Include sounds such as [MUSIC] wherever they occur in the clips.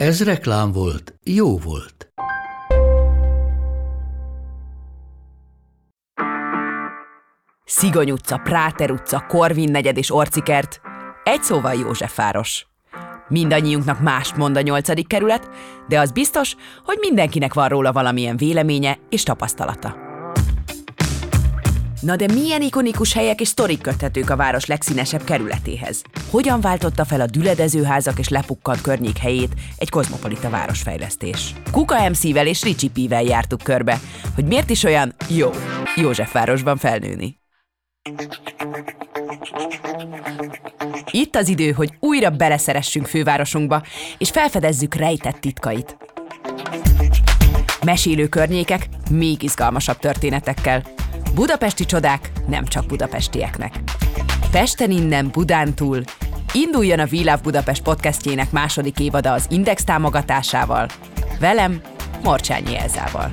Ez reklám volt, jó volt. Szigony utca, Práter utca, Korvin negyed és Orcikert. Egy szóval Józsefváros. Mindannyiunknak mást mond a nyolcadik kerület, de az biztos, hogy mindenkinek van róla valamilyen véleménye és tapasztalata. Na de milyen ikonikus helyek és sztorik köthetők a város legszínesebb kerületéhez? Hogyan váltotta fel a düledezőházak és lepukkant környék helyét egy kozmopolita városfejlesztés? Kuka MC-vel és Ricsi P-vel jártuk körbe, hogy miért is olyan jó Józsefvárosban felnőni. Itt az idő, hogy újra beleszeressünk fővárosunkba, és felfedezzük rejtett titkait. Mesélő környékek még izgalmasabb történetekkel. Budapesti csodák nem csak budapestieknek. Pesten innen, Budán túl, induljon a We Love Budapest podcastjének második évada az Index támogatásával. Velem, Morcsányi Elzával.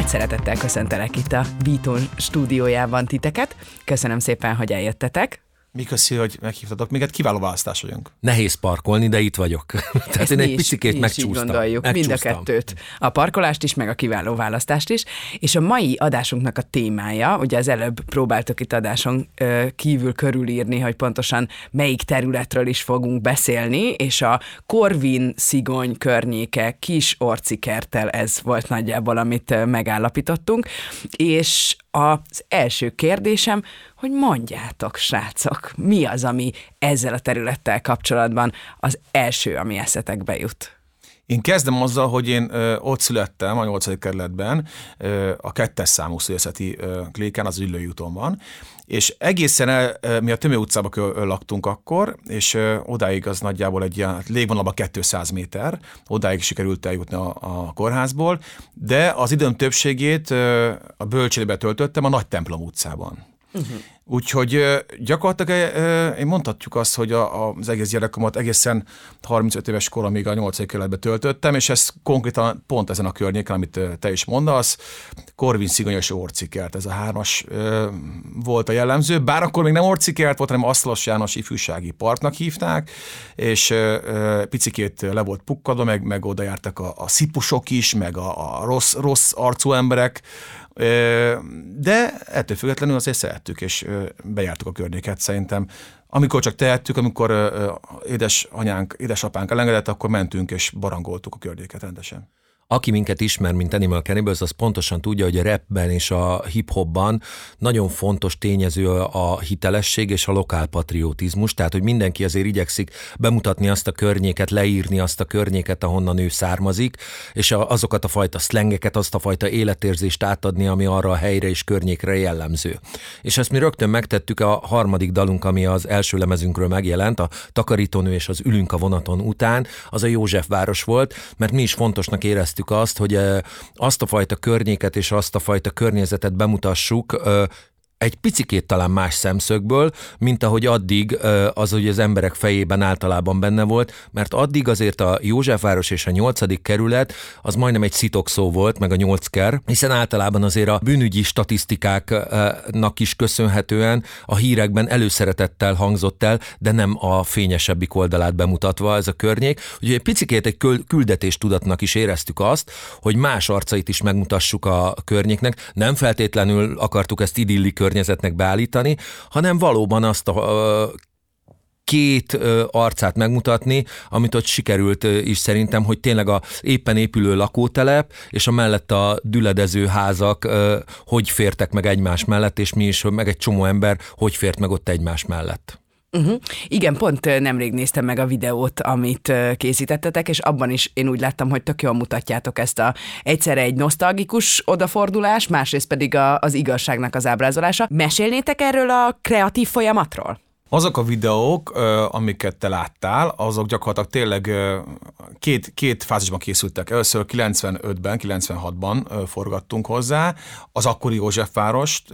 Nagy szeretettel köszöntelek itt a Beaton stúdiójában titeket. Köszönöm szépen, hogy eljöttetek. Mi köszi, hogy meghívtatok. Még egy kiváló választás vagyunk. Nehéz parkolni, de itt vagyok. [LAUGHS] Tehát Ezt én egy is- picikét mi is így megcsúsztam. gondoljuk, mind a kettőt. A parkolást is, meg a kiváló választást is. És a mai adásunknak a témája, ugye az előbb próbáltok itt adáson kívül körülírni, hogy pontosan melyik területről is fogunk beszélni, és a Korvin szigony környéke kis orcikertel ez volt nagyjából, amit megállapítottunk. És az első kérdésem, hogy mondjátok, srácok, mi az, ami ezzel a területtel kapcsolatban az első, ami eszetekbe jut? Én kezdem azzal, hogy én ö, ott születtem a 8. kerületben, ö, a kettes számú szülészeti ö, kléken, az Üllői úton van, és egészen el, mi a Tömő utcába kö- ö, laktunk akkor, és odáig az nagyjából egy ilyen légvonalban 200 méter, odáig sikerült eljutni a, a kórházból, de az időm többségét a bölcsődbe töltöttem a Nagy Templom utcában. Uh-huh. Úgyhogy gyakorlatilag én mondhatjuk azt, hogy a, az egész gyerekkomat egészen 35 éves koromig a 8. kerületbe töltöttem, és ez konkrétan pont ezen a környéken, amit te is mondasz, Korvin Szigonyos Orcikert, ez a hármas volt a jellemző, bár akkor még nem Orcikert volt, hanem Asztalos János ifjúsági parknak hívták, és picikét le volt pukkadva, meg, meg oda jártak a, a szipusok is, meg a, a rossz, rossz arcú emberek, de ettől függetlenül azért szerettük, és bejártuk a környéket szerintem. Amikor csak tehettük, amikor édesanyánk, édesapánk elengedett, akkor mentünk és barangoltuk a környéket rendesen. Aki minket ismer, mint Animal Cannibals, az pontosan tudja, hogy a rapben és a hip-hopban nagyon fontos tényező a hitelesség és a lokál patriotizmus, tehát hogy mindenki azért igyekszik bemutatni azt a környéket, leírni azt a környéket, ahonnan ő származik, és azokat a fajta szlengeket, azt a fajta életérzést átadni, ami arra a helyre és környékre jellemző. És ezt mi rögtön megtettük a harmadik dalunk, ami az első lemezünkről megjelent, a Takarítónő és az Ülünk a vonaton után, az a Józsefváros volt, mert mi is fontosnak éreztük azt, hogy azt a fajta környéket és azt a fajta környezetet bemutassuk egy picikét talán más szemszögből, mint ahogy addig az, hogy az emberek fejében általában benne volt, mert addig azért a Józsefváros és a nyolcadik kerület az majdnem egy szitokszó volt, meg a nyolcker, hiszen általában azért a bűnügyi statisztikáknak is köszönhetően a hírekben előszeretettel hangzott el, de nem a fényesebbik oldalát bemutatva ez a környék. Úgyhogy egy picikét egy küld- küldetéstudatnak is éreztük azt, hogy más arcait is megmutassuk a környéknek. Nem feltétlenül akartuk ezt idilli környezetnek beállítani, hanem valóban azt a két arcát megmutatni, amit ott sikerült is szerintem, hogy tényleg a éppen épülő lakótelep és a mellett a düledező házak hogy fértek meg egymás mellett, és mi is, meg egy csomó ember hogy fért meg ott egymás mellett. Uh-huh. Igen, pont nemrég néztem meg a videót, amit készítettetek, és abban is én úgy láttam, hogy tök jól mutatjátok ezt a egyszerre egy nosztalgikus odafordulás, másrészt pedig a, az igazságnak az ábrázolása. Mesélnétek erről a kreatív folyamatról? Azok a videók, amiket te láttál, azok gyakorlatilag tényleg két, két fázisban készültek. Először 95-ben, 96-ban forgattunk hozzá, az akkori Józsefvárost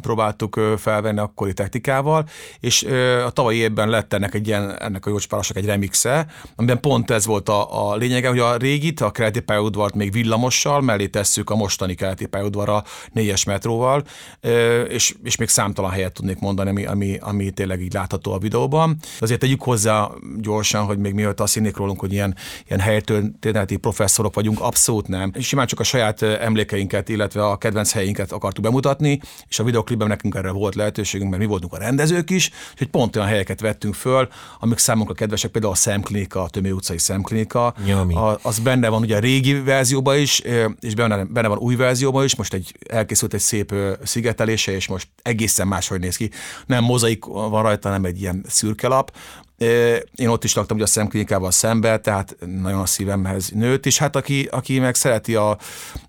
próbáltuk felvenni akkori technikával, és a tavalyi évben lett ennek, egy ilyen, ennek a Józsefvárosnak egy remixe, amiben pont ez volt a, a lényege, hogy a régit, a keleti pályaudvart még villamossal, mellé tesszük a mostani keleti pályaudvarra négyes metróval, és, és még számtalan helyet tudnék mondani, ami, ami, ami tényleg így látható a videóban. Azért tegyük hozzá gyorsan, hogy még mielőtt azt hinnék rólunk, hogy ilyen, ilyen helytörténeti professzorok vagyunk, abszolút nem. Simán csak a saját emlékeinket, illetve a kedvenc helyeinket akartuk bemutatni, és a videoklipben nekünk erre volt lehetőségünk, mert mi voltunk a rendezők is, hogy pont olyan helyeket vettünk föl, amik számunkra kedvesek, például a szemklinika, a Tömé utcai szemklinika. A, az benne van ugye a régi verzióban is, és benne, benne van új verzióban is, most egy elkészült egy szép szigetelése, és most egészen máshogy néz ki. Nem mozaik van rajta, hanem egy ilyen szürke lap. Én ott is laktam ugye a szemklinikával szembe, tehát nagyon a szívemhez nőtt, és hát aki, aki meg szereti a,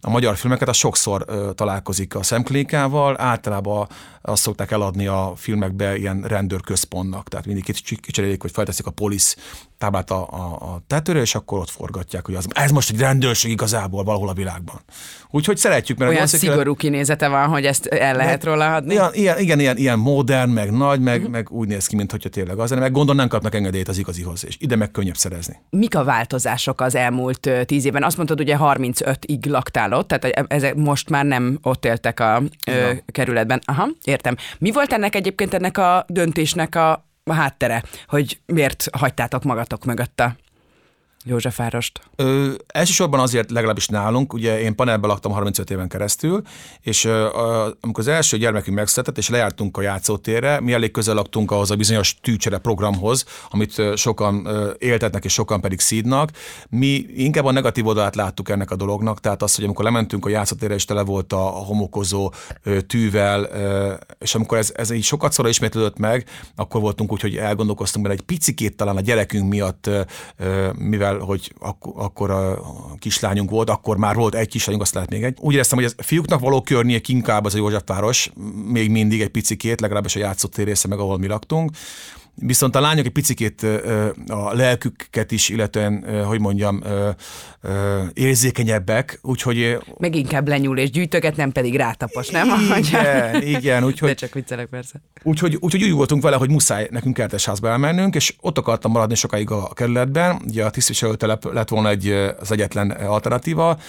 a magyar filmeket, az sokszor találkozik a szemklinikával, általában azt szokták eladni a filmekbe ilyen rendőrközpontnak, tehát mindig kicserélik, hogy felteszik a polisz táblát a, a, a tetőre, és akkor ott forgatják, hogy az, ez most egy rendőrség igazából valahol a világban. Úgyhogy szeretjük, mert olyan szigorú kinézete van, hogy ezt el lehet róla adni. Ilyen, ilyen, igen, ilyen, ilyen modern, meg nagy, meg, uh-huh. meg úgy néz ki, mintha tényleg az, meg gondolom nem kapnak engedélyt az igazihoz, és ide meg könnyebb szerezni. Mik a változások az elmúlt tíz évben? Azt mondtad, ugye 35-ig laktál ott, tehát e- ezek most már nem ott éltek a ö, kerületben. Aha, értem. Mi volt ennek egyébként ennek a döntésnek a háttere, hogy miért hagytátok magatok mögött a Józsefvárost? Ö, elsősorban azért legalábbis nálunk, ugye én panelben laktam 35 éven keresztül, és ö, amikor az első gyermekünk megszületett, és lejártunk a játszótérre, mi elég közel laktunk ahhoz a bizonyos tűcsere programhoz, amit sokan ö, éltetnek, és sokan pedig szídnak. Mi inkább a negatív oldalát láttuk ennek a dolognak, tehát az, hogy amikor lementünk a játszótérre, és tele volt a homokozó ö, tűvel, ö, és amikor ez, ez így sokat szóra ismétlődött meg, akkor voltunk úgy, hogy elgondolkoztunk benne egy picikét talán a gyerekünk miatt, ö, mivel hogy ak- akkor a kislányunk volt, akkor már volt egy kislányunk, azt lehet még egy. Úgy éreztem, hogy a fiúknak való környék inkább az a Józsefváros, még mindig egy picikét, legalábbis a játszott része meg, ahol mi laktunk. Viszont a lányok egy picikét a lelküket is, illetően, hogy mondjam, érzékenyebbek, úgyhogy... Meg inkább lenyúl és gyűjtöget, nem pedig rátapos, nem? Igen, igen. Úgyhogy, [LAUGHS] De csak viccelek persze. Úgyhogy, úgyhogy úgy voltunk vele, hogy muszáj nekünk kertesházba elmennünk, és ott akartam maradni sokáig a kerületben. Ugye a tisztviselőtelep lett volna egy, az egyetlen alternatíva.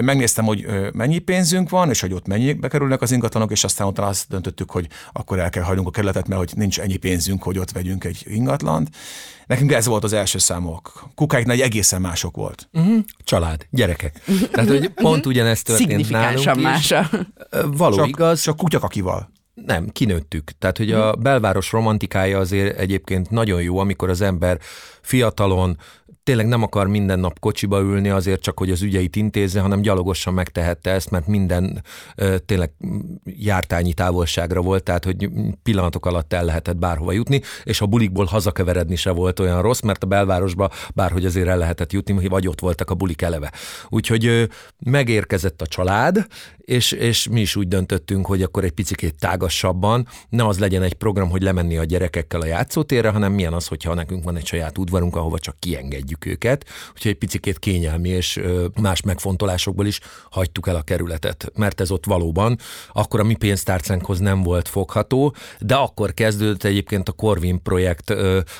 Megnéztem, hogy mennyi pénzünk van, és hogy ott mennyi bekerülnek az ingatlanok, és aztán utána azt döntöttük, hogy akkor el kell hagynunk a kerületet, mert hogy nincs ennyi pénzünk, hogy ott vegyünk egy ingatlant. Nekünk ez volt az első számok. Kukáiknál egy egészen mások volt. Uh-huh. Család, gyerekek. Tehát, hogy pont ugyanezt történt nálunk más. Való csak, igaz. Csak kutyak akival. Nem, kinőttük. Tehát, hogy a belváros romantikája azért egyébként nagyon jó, amikor az ember fiatalon tényleg nem akar minden nap kocsiba ülni azért csak, hogy az ügyeit intézze, hanem gyalogosan megtehette ezt, mert minden ö, tényleg jártányi távolságra volt, tehát hogy pillanatok alatt el lehetett bárhova jutni, és a bulikból hazakeveredni se volt olyan rossz, mert a belvárosba bárhogy azért el lehetett jutni, vagy ott voltak a bulik eleve. Úgyhogy ö, megérkezett a család, és, és mi is úgy döntöttünk, hogy akkor egy picit tágasabban ne az legyen egy program, hogy lemenni a gyerekekkel a játszótérre, hanem milyen az, hogyha nekünk van egy saját udvarunk, ahova csak kiengedjük őket. Úgyhogy egy picit kényelmi és más megfontolásokból is hagytuk el a kerületet, mert ez ott valóban akkor a mi pénztárcánkhoz nem volt fogható, de akkor kezdődött egyébként a Corvin projekt,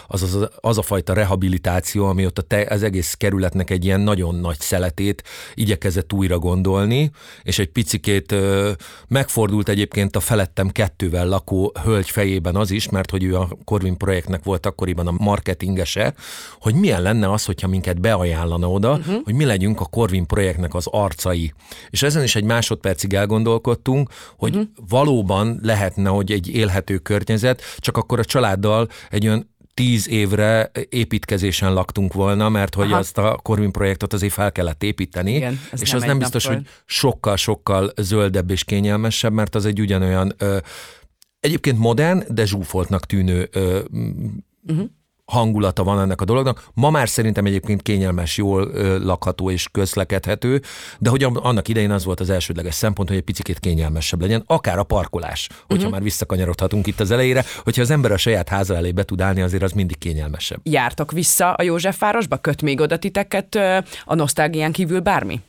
az, az, az a fajta rehabilitáció, ami ott a te, az egész kerületnek egy ilyen nagyon nagy szeletét igyekezett újra gondolni, és egy pici picikét megfordult egyébként a felettem kettővel lakó hölgy fejében az is, mert hogy ő a Corvin projektnek volt akkoriban a marketingese, hogy milyen lenne az, hogyha minket beajánlana oda, uh-huh. hogy mi legyünk a Corvin projektnek az arcai. És ezen is egy másodpercig elgondolkodtunk, hogy uh-huh. valóban lehetne, hogy egy élhető környezet, csak akkor a családdal egy olyan tíz évre építkezésen laktunk volna, mert hogy Aha. azt a Corvin projektot azért fel kellett építeni, Igen, és nem az nem biztos, hogy sokkal-sokkal zöldebb és kényelmesebb, mert az egy ugyanolyan ö, egyébként modern, de zsúfoltnak tűnő ö, uh-huh hangulata van ennek a dolognak. Ma már szerintem egyébként kényelmes, jól lakható és közlekedhető, de hogy annak idején az volt az elsődleges szempont, hogy egy picit kényelmesebb legyen, akár a parkolás, hogyha uh-huh. már visszakanyarodhatunk itt az elejére, hogyha az ember a saját háza elé be tud állni, azért az mindig kényelmesebb. Jártok vissza a Józsefvárosba? Köt még oda titeket a nosztalgián kívül bármi?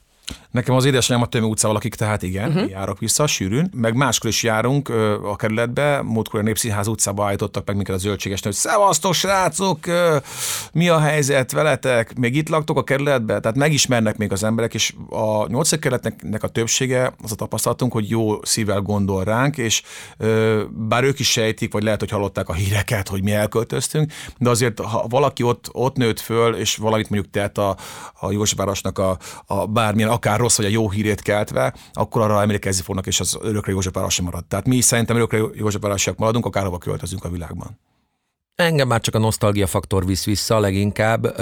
Nekem az édesanyám a Tömő utcával lakik, tehát igen, uh-huh. járok vissza sűrűn. Meg máskor is járunk ö, a kerületbe, múltkor a Népszínház utcába állítottak meg minket a zöldséges hogy szevasztok srácok, ö, mi a helyzet veletek, még itt laktok a kerületbe, tehát megismernek még az emberek, és a nyolcadik kerületnek a többsége, az a tapasztalatunk, hogy jó szívvel gondol ránk, és ö, bár ők is sejtik, vagy lehet, hogy hallották a híreket, hogy mi elköltöztünk, de azért, ha valaki ott, ott nőtt föl, és valamit mondjuk tett a, a Józsefvárosnak a, a bármilyen, akár rossz vagy a jó hírét keltve, akkor arra emlékezni fognak, és az örökre József marad. Tehát mi szerintem örökre József maradunk, akárhova költözünk a világban. Engem már csak a nosztalgia faktor visz vissza leginkább.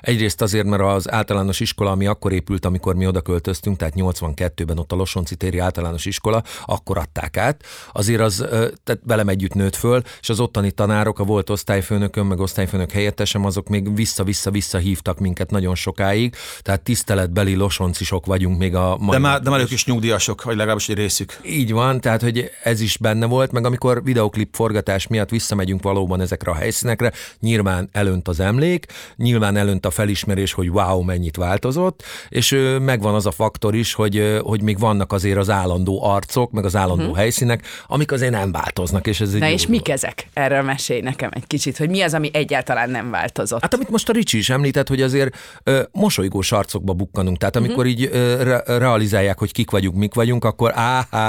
Egyrészt azért, mert az általános iskola, ami akkor épült, amikor mi oda költöztünk, tehát 82-ben ott a Losonci téri általános iskola, akkor adták át. Azért az tehát velem együtt nőtt föl, és az ottani tanárok, a volt osztályfőnököm, meg osztályfőnök helyettesem, azok még vissza-vissza-vissza hívtak minket nagyon sokáig, tehát tiszteletbeli losoncisok vagyunk még a mai. De már, de már ők is nyugdíjasok, vagy legalábbis egy részük. Így van, tehát hogy ez is benne volt, meg amikor videoklip forgatás miatt visszamegyünk valóban ezekre a helyszínekre, nyilván elönt az emlék, nyilván elönt a felismerés, hogy wow, mennyit változott, és megvan az a faktor is, hogy, hogy még vannak azért az állandó arcok, meg az állandó uh-huh. helyszínek, amik azért nem változnak. És ez Na és mik ezek? Erről mesélj nekem egy kicsit, hogy mi az, ami egyáltalán nem változott. Hát amit most a Ricsi is említett, hogy azért ö, mosolygós arcokba bukkanunk, tehát amikor uh-huh. így ö, re- realizálják, hogy kik vagyunk, mik vagyunk, akkor á, á,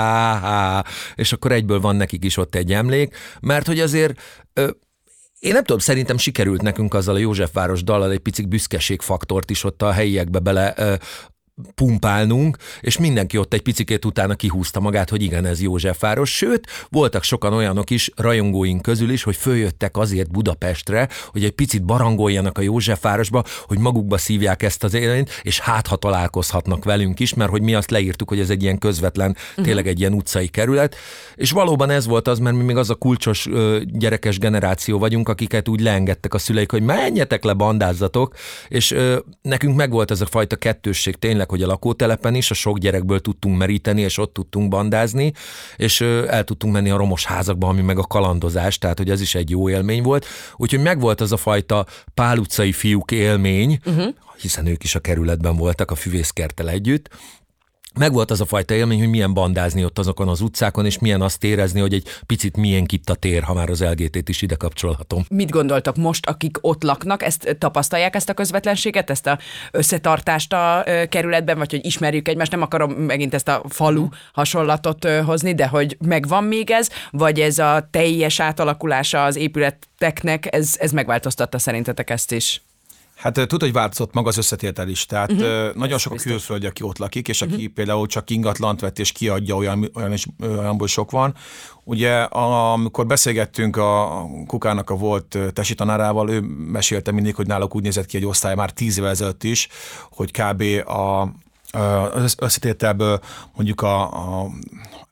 á, és akkor egyből van nekik is ott egy emlék, mert hogy azért ö, én nem tudom, szerintem sikerült nekünk azzal a Józsefváros dallal egy picit büszkeségfaktort is ott a helyiekbe bele pumpálnunk, és mindenki ott egy picikét utána kihúzta magát, hogy igen, ez Józsefváros. Sőt, voltak sokan olyanok is, rajongóink közül is, hogy följöttek azért Budapestre, hogy egy picit barangoljanak a Józsefvárosba, hogy magukba szívják ezt az élenyt, és hát ha találkozhatnak velünk is, mert hogy mi azt leírtuk, hogy ez egy ilyen közvetlen, uh-huh. tényleg egy ilyen utcai kerület. És valóban ez volt az, mert mi még az a kulcsos gyerekes generáció vagyunk, akiket úgy leengedtek a szüleik, hogy menjetek le, bandázzatok, és nekünk megvolt ez a fajta kettősség tényleg tényleg, hogy a lakótelepen is a sok gyerekből tudtunk meríteni, és ott tudtunk bandázni, és el tudtunk menni a romos házakba, ami meg a kalandozás, tehát hogy ez is egy jó élmény volt. Úgyhogy megvolt az a fajta pál utcai fiúk élmény, uh-huh hiszen ők is a kerületben voltak a füvészkertel együtt, megvolt az a fajta élmény, hogy milyen bandázni ott azokon az utcákon, és milyen azt érezni, hogy egy picit milyen itt a tér, ha már az LGT-t is ide kapcsolhatom. Mit gondoltak most, akik ott laknak, ezt tapasztalják ezt a közvetlenséget, ezt a összetartást a kerületben, vagy hogy ismerjük egymást, nem akarom megint ezt a falu hasonlatot hozni, de hogy megvan még ez, vagy ez a teljes átalakulása az épületeknek, ez, ez megváltoztatta szerintetek ezt is? Hát tudod, hogy változott maga az összetétel is. Tehát uh-huh. nagyon sok a külföldi, aki ott lakik, és aki uh-huh. például csak ingatlant vett és kiadja, olyan, olyan is, olyanból sok van. Ugye amikor beszélgettünk a Kukának a volt tesi tanárával, ő mesélte mindig, hogy náluk úgy nézett ki egy osztály már tíz évvel ezelőtt is, hogy kb. a, az összetételből mondjuk a, a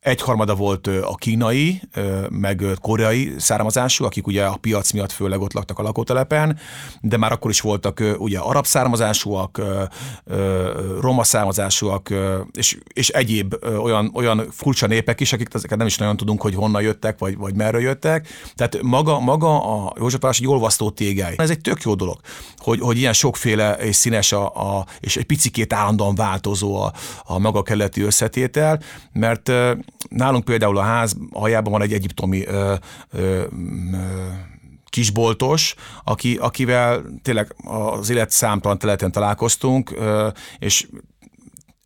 egyharmada volt a kínai, meg koreai származású, akik ugye a piac miatt főleg ott laktak a lakótelepen, de már akkor is voltak ugye arab származásúak, roma származásúak, és, és egyéb olyan, olyan furcsa népek is, akik ezeket nem is nagyon tudunk, hogy honnan jöttek, vagy, vagy merről jöttek. Tehát maga, maga a Józsefváros egy olvasztó tégely. Ez egy tök jó dolog, hogy, hogy ilyen sokféle és színes a, a, és egy picikét állandóan változó a, a maga keleti összetétel, mert nálunk például a ház aljában van egy egyiptomi ö, ö, ö, kisboltos, aki, akivel tényleg az élet számtalan területen találkoztunk, és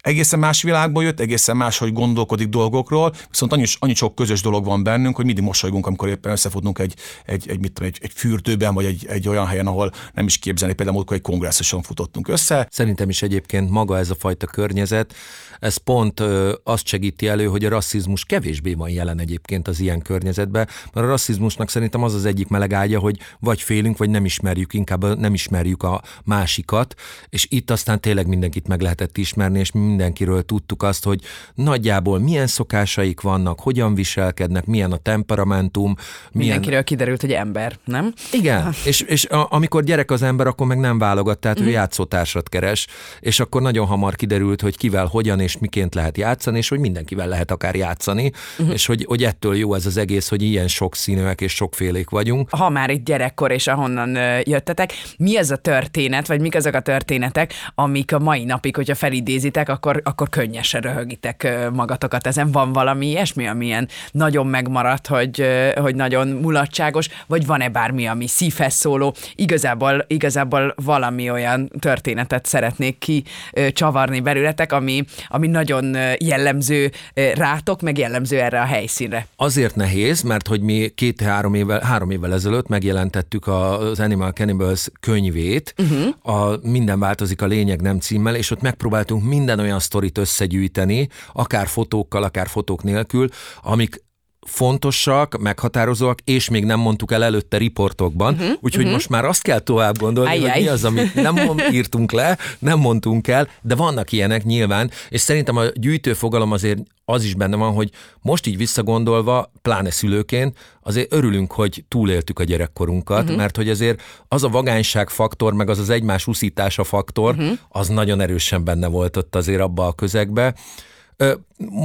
egészen más világból jött, egészen más, hogy gondolkodik dolgokról, viszont annyi, annyi sok közös dolog van bennünk, hogy mindig mosolygunk, amikor éppen összefutunk egy, egy, egy, mit tudom, egy, egy fürdőben, vagy egy, egy olyan helyen, ahol nem is képzelni, például amikor egy kongresszuson futottunk össze. Szerintem is egyébként maga ez a fajta környezet, ez pont ö, azt segíti elő, hogy a rasszizmus kevésbé van jelen egyébként az ilyen környezetben, mert a rasszizmusnak szerintem az az egyik melegágya, hogy vagy félünk, vagy nem ismerjük, inkább nem ismerjük a másikat, és itt aztán tényleg mindenkit meg lehetett ismerni, és mindenkiről tudtuk azt, hogy nagyjából milyen szokásaik vannak, hogyan viselkednek, milyen a temperamentum. Milyen... Mindenkiről kiderült, hogy ember, nem? Igen, és, és a, amikor gyerek az ember, akkor meg nem válogat, tehát mm-hmm. ő játszótársat keres, és akkor nagyon hamar kiderült, hogy kivel, hogyan és miként lehet játszani, és hogy mindenkivel lehet akár játszani, mm-hmm. és hogy, hogy ettől jó ez az egész, hogy ilyen sok színűek és sokfélék vagyunk. Ha már itt gyerekkor és ahonnan jöttetek, mi ez a történet, vagy mik azok a történetek, amik a mai napig, hogyha felidézitek, akkor, akkor könnyesen röhögitek magatokat ezen? Van valami ilyesmi, amilyen nagyon megmaradt, hogy, hogy nagyon mulatságos, vagy van-e bármi, ami szívhez szóló? Igazából, igazából valami olyan történetet szeretnék ki csavarni belőletek, ami, ami nagyon jellemző rátok, meg jellemző erre a helyszínre. Azért nehéz, mert hogy mi két-három évvel, három évvel ezelőtt megjelentettük az Animal Cannibals könyvét, uh-huh. a Minden változik a lényeg nem címmel, és ott megpróbáltunk minden olyan sztorit összegyűjteni, akár fotókkal, akár fotók nélkül, amik fontosak, meghatározóak, és még nem mondtuk el előtte riportokban, uh-huh, úgyhogy uh-huh. most már azt kell tovább gondolni, Ajjaj. hogy mi az, amit nem [LAUGHS] írtunk le, nem mondtunk el, de vannak ilyenek nyilván, és szerintem a gyűjtőfogalom azért az is benne van, hogy most így visszagondolva, pláne szülőként, azért örülünk, hogy túléltük a gyerekkorunkat, uh-huh. mert hogy azért az a vagányság faktor, meg az az egymás uszítása faktor, uh-huh. az nagyon erősen benne volt ott azért abba a közegbe.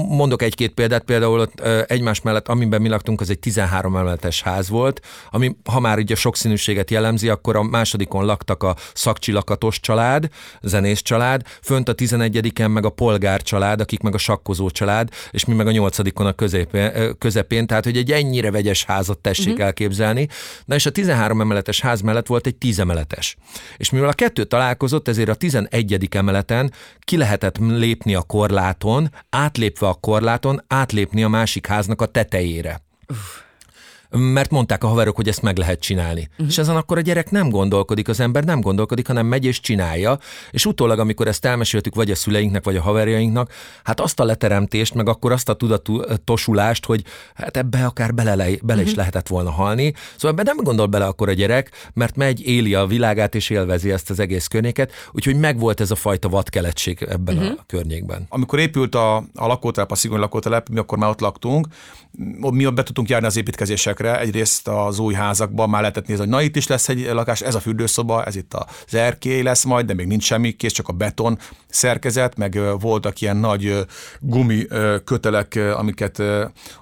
Mondok egy-két példát, például ott egymás mellett, amiben mi laktunk, az egy 13 emeletes ház volt, ami ha már ugye sokszínűséget jellemzi, akkor a másodikon laktak a szakcsilakatos család, zenész család, fönt a 11-en meg a polgár család, akik meg a sakkozó család, és mi meg a nyolcadikon a közepén, közepén tehát hogy egy ennyire vegyes házat tessék uh-huh. elképzelni. Na és a 13 emeletes ház mellett volt egy 10 emeletes. És mivel a kettő találkozott, ezért a 11. emeleten ki lehetett lépni a korláton, átlépve a korláton, átlépni a másik háznak a tetejére. Uf mert mondták a haverok, hogy ezt meg lehet csinálni. Uh-huh. És ezen akkor a gyerek nem gondolkodik, az ember nem gondolkodik, hanem megy és csinálja, és utólag, amikor ezt elmeséltük vagy a szüleinknek, vagy a haverjainknak, hát azt a leteremtést, meg akkor azt a tudatosulást, hogy hát ebbe akár bele, bele uh-huh. is mhm. lehetett volna halni. Szóval ebbe nem gondol bele akkor a gyerek, mert megy, éli a világát és élvezi ezt az egész környéket, úgyhogy megvolt ez a fajta vadkeletség ebben uh-huh. a környékben. Amikor épült a, a lakótelep, a szigony lakótelep, mi akkor már ott laktunk, mi ott be tudtunk járni az építkezésekre, egyrészt az új házakban már lehetett nézni, hogy na itt is lesz egy lakás, ez a fürdőszoba, ez itt az erkély lesz majd, de még nincs semmi, kész csak a beton szerkezet, meg voltak ilyen nagy gumi kötelek, amiket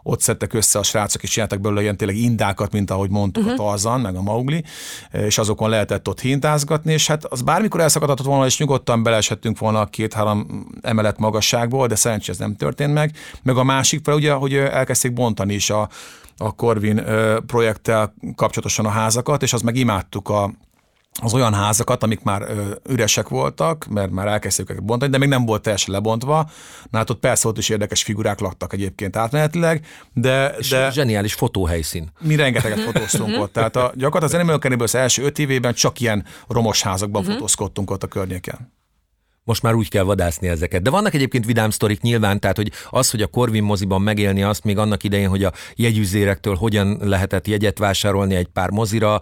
ott szedtek össze a srácok, és csináltak belőle ilyen tényleg indákat, mint ahogy mondtuk uh-huh. a mhm. Tarzan, meg a Maugli, és azokon lehetett ott hintázgatni, és hát az bármikor elszakadhatott volna, és nyugodtan beleeshettünk volna a két-három emelet magasságból, de szerencsére ez nem történt meg. Meg a másik fel ugye, hogy elkezdték bontani is a, a Corvin projekttel kapcsolatosan a házakat, és az meg imádtuk a, az olyan házakat, amik már ö, üresek voltak, mert már elkezdték őket bontani, de még nem volt teljesen lebontva. Na hát ott persze ott is érdekes figurák laktak egyébként átmenetileg, de... de zseniális fotóhelyszín. Mi rengeteget fotóztunk ott. Tehát a, gyakorlatilag az Animal Cannibals első öt évében csak ilyen romos házakban uh-huh. fotózkodtunk ott a környéken most már úgy kell vadászni ezeket. De vannak egyébként vidám sztorik nyilván, tehát hogy az, hogy a Corvin moziban megélni azt még annak idején, hogy a jegyüzérektől hogyan lehetett jegyet vásárolni egy pár mozira,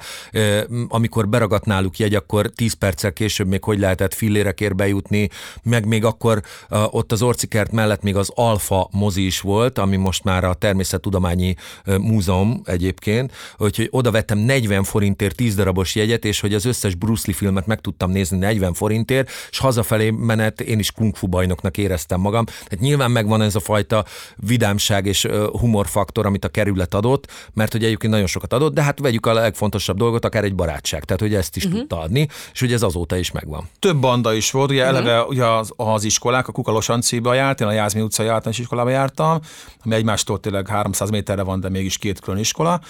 amikor beragadt náluk jegy, akkor 10 perccel később még hogy lehetett fillérekért bejutni, meg még akkor ott az Orcikert mellett még az Alfa mozi is volt, ami most már a Természettudományi Múzeum egyébként, úgyhogy oda vettem 40 forintért 10 darabos jegyet, és hogy az összes Bruce Lee filmet meg tudtam nézni 40 forintért, és hazafelé menet én is kung fu bajnoknak éreztem magam. Tehát nyilván megvan ez a fajta vidámság és humorfaktor, amit a kerület adott, mert hogy egyébként nagyon sokat adott, de hát vegyük a legfontosabb dolgot, akár egy barátság. Tehát, hogy ezt is uh-huh. tudta adni, és hogy ez azóta is megvan. Több banda is volt, ugye uh-huh. eleve ugye az, az iskolák, a Kukalosianciba járt, én a Jászmi utca általános iskolába jártam, ami egymástól tényleg 300 méterre van, de mégis két külön iskola.